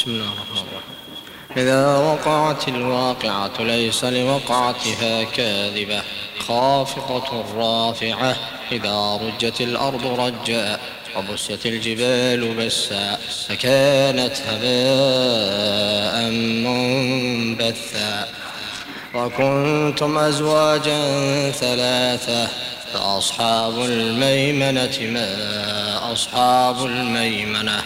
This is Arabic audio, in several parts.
بسم الله الرحمن الرحيم. إذا وقعت الواقعة ليس لوقعتها كاذبة خافضة رافعة. إذا رجت الأرض رجا وبست الجبال بسا فكانت هباء منبثا. وكنتم أزواجا ثلاثة فأصحاب الميمنة ما أصحاب الميمنة.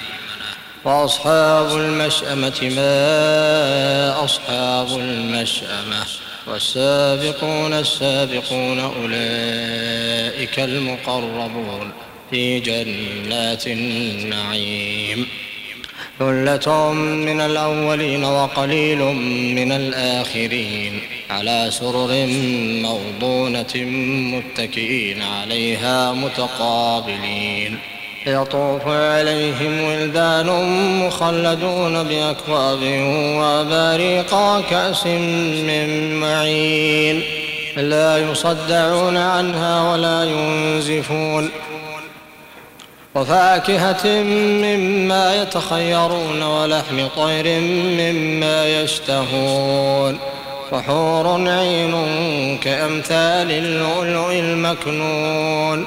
وأصحاب المشأمة ما أصحاب المشأمة والسابقون السابقون أولئك المقربون في جنات النعيم. ثلة من الأولين وقليل من الآخرين على سرر موضونة متكئين عليها متقابلين. يطوف عليهم ولدان مخلدون بأكواب وباريق كأس من معين. لا يصدعون عنها ولا ينزفون. وفاكهة مما يتخيرون ولحم طير مما يشتهون. وحور عين كأمثال اللؤلؤ المكنون.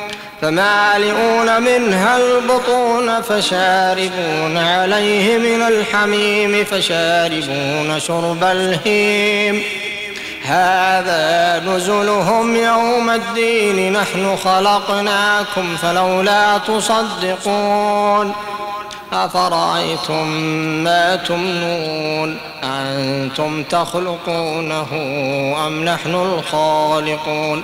فمالئون منها البطون فشاربون عليه من الحميم فشاربون شرب الهيم. هذا نزلهم يوم الدين نحن خلقناكم فلولا تصدقون. أفرأيتم ما تمنون؟ أنتم تخلقونه أم نحن الخالقون؟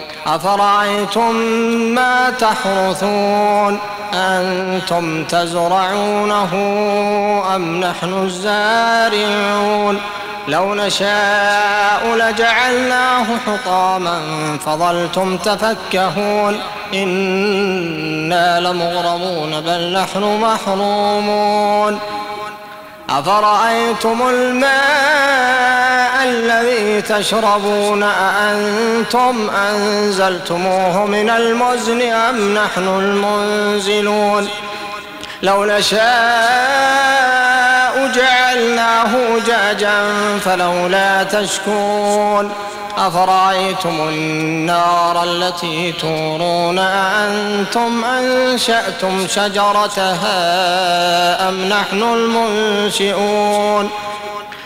أفرأيتم ما تحرثون؟ أنتم تزرعونه أم نحن الزارعون؟ لو نشاء لجعلناه حطاما فظلتم تفكهون. إنا لمغرمون بل نحن محرومون. أفرأيتم الماء الذي تشربون أأنتم أنزلتموه من المزن أم نحن المنزلون؟ لو نشاء جعلناه جاجا فلولا تشكون. أفرأيتم النار التي تورون أأنتم أنشأتم شجرتها أم نحن المنشئون؟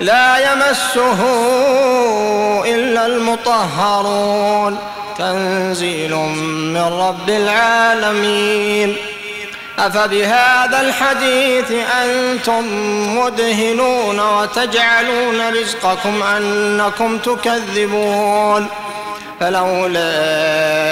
لا يمسه إلا المطهرون. تنزيل من رب العالمين. أفبهذا الحديث أنتم مدهنون وتجعلون رزقكم أنكم تكذبون. فلولا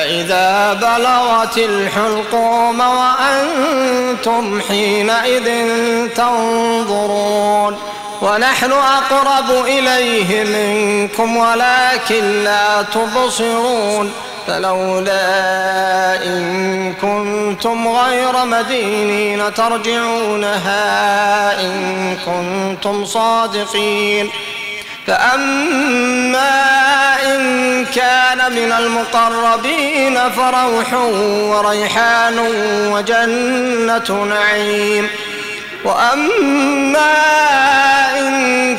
إذا بلغت الحلقوم وأنتم حينئذ تنظرون. ونحن أقرب إليه منكم ولكن لا تبصرون. فلولا إن كنتم غير مدينين ترجعونها إن كنتم صادقين. فأما إن كان من المقربين فروح وريحان وجنة نعيم. وأما